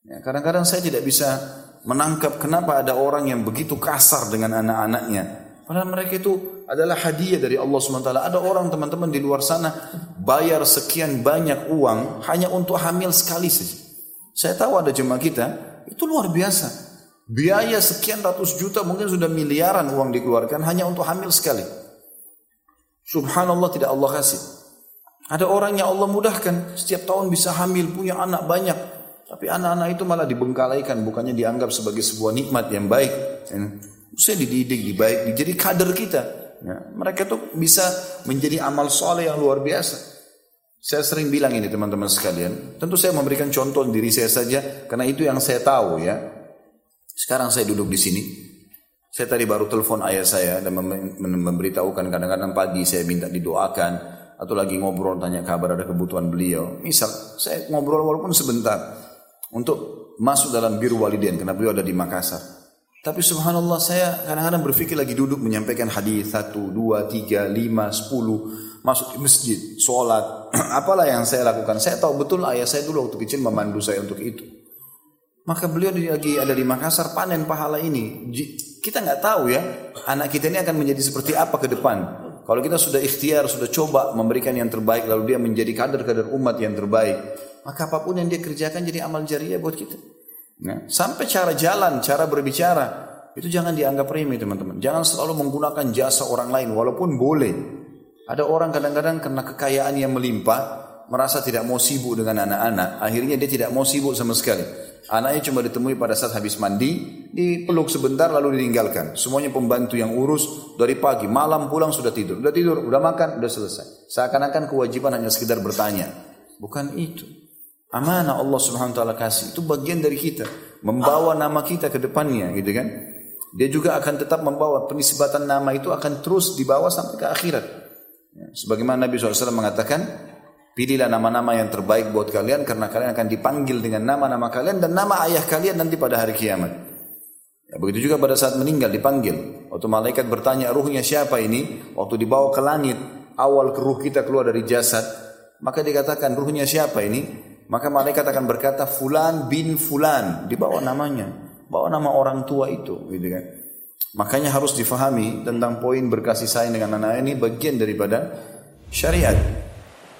Ya, kadang-kadang saya tidak bisa menangkap kenapa ada orang yang begitu kasar dengan anak-anaknya. Padahal mereka itu adalah hadiah dari Allah SWT. Ada orang teman-teman di luar sana bayar sekian banyak uang hanya untuk hamil sekali saja. Saya tahu ada jemaah kita, itu luar biasa. Biaya sekian ratus juta mungkin sudah miliaran uang dikeluarkan hanya untuk hamil sekali. Subhanallah tidak Allah kasih. Ada orang yang Allah mudahkan setiap tahun bisa hamil punya anak banyak. Tapi anak-anak itu malah dibengkalaikan, bukannya dianggap sebagai sebuah nikmat yang baik. Saya dididik, dibaik, jadi kader kita. Ya, mereka tuh bisa menjadi amal soleh yang luar biasa. Saya sering bilang ini teman-teman sekalian. Tentu saya memberikan contoh diri saya saja, karena itu yang saya tahu ya. Sekarang saya duduk di sini. Saya tadi baru telepon ayah saya dan memberitahukan kadang-kadang pagi saya minta didoakan atau lagi ngobrol tanya kabar ada kebutuhan beliau. Misal saya ngobrol walaupun sebentar untuk masuk dalam biru walidin karena beliau ada di Makassar. Tapi subhanallah saya kadang-kadang berpikir lagi duduk menyampaikan hadis satu, dua, tiga, lima, sepuluh, masuk ke masjid, sholat, apalah yang saya lakukan. Saya tahu betul ayah saya dulu waktu kecil memandu saya untuk itu. Maka beliau lagi ada di Makassar panen pahala ini. Kita nggak tahu ya, anak kita ini akan menjadi seperti apa ke depan. Kalau kita sudah ikhtiar, sudah coba memberikan yang terbaik, lalu dia menjadi kader-kader umat yang terbaik maka apa pun yang dia kerjakan jadi amal jariah buat kita. Nah, sampai cara jalan, cara berbicara, itu jangan dianggap remeh teman-teman. Jangan selalu menggunakan jasa orang lain walaupun boleh. Ada orang kadang-kadang karena kekayaan yang melimpah, merasa tidak mau sibuk dengan anak-anak, akhirnya dia tidak mau sibuk sama sekali. Anaknya cuma ditemui pada saat habis mandi, dipeluk sebentar lalu ditinggalkan. Semuanya pembantu yang urus dari pagi, malam pulang sudah tidur. Sudah tidur, sudah makan, sudah selesai. Seakan-akan kewajiban hanya sekedar bertanya. Bukan itu. Amanah Allah Subhanahu wa taala kasih itu bagian dari kita, membawa nama kita ke depannya gitu kan. Dia juga akan tetap membawa penisbatan nama itu akan terus dibawa sampai ke akhirat. Ya, sebagaimana Nabi SAW mengatakan, pilihlah nama-nama yang terbaik buat kalian karena kalian akan dipanggil dengan nama-nama kalian dan nama ayah kalian nanti pada hari kiamat. Ya, begitu juga pada saat meninggal dipanggil. Waktu malaikat bertanya ruhnya siapa ini, waktu dibawa ke langit, awal ke ruh kita keluar dari jasad, maka dikatakan ruhnya siapa ini? Maka malaikat akan berkata fulan bin fulan, dibawa namanya, bawa nama orang tua itu, gitu kan. Makanya harus difahami tentang poin berkasih sayang dengan anak ini bagian daripada syariat.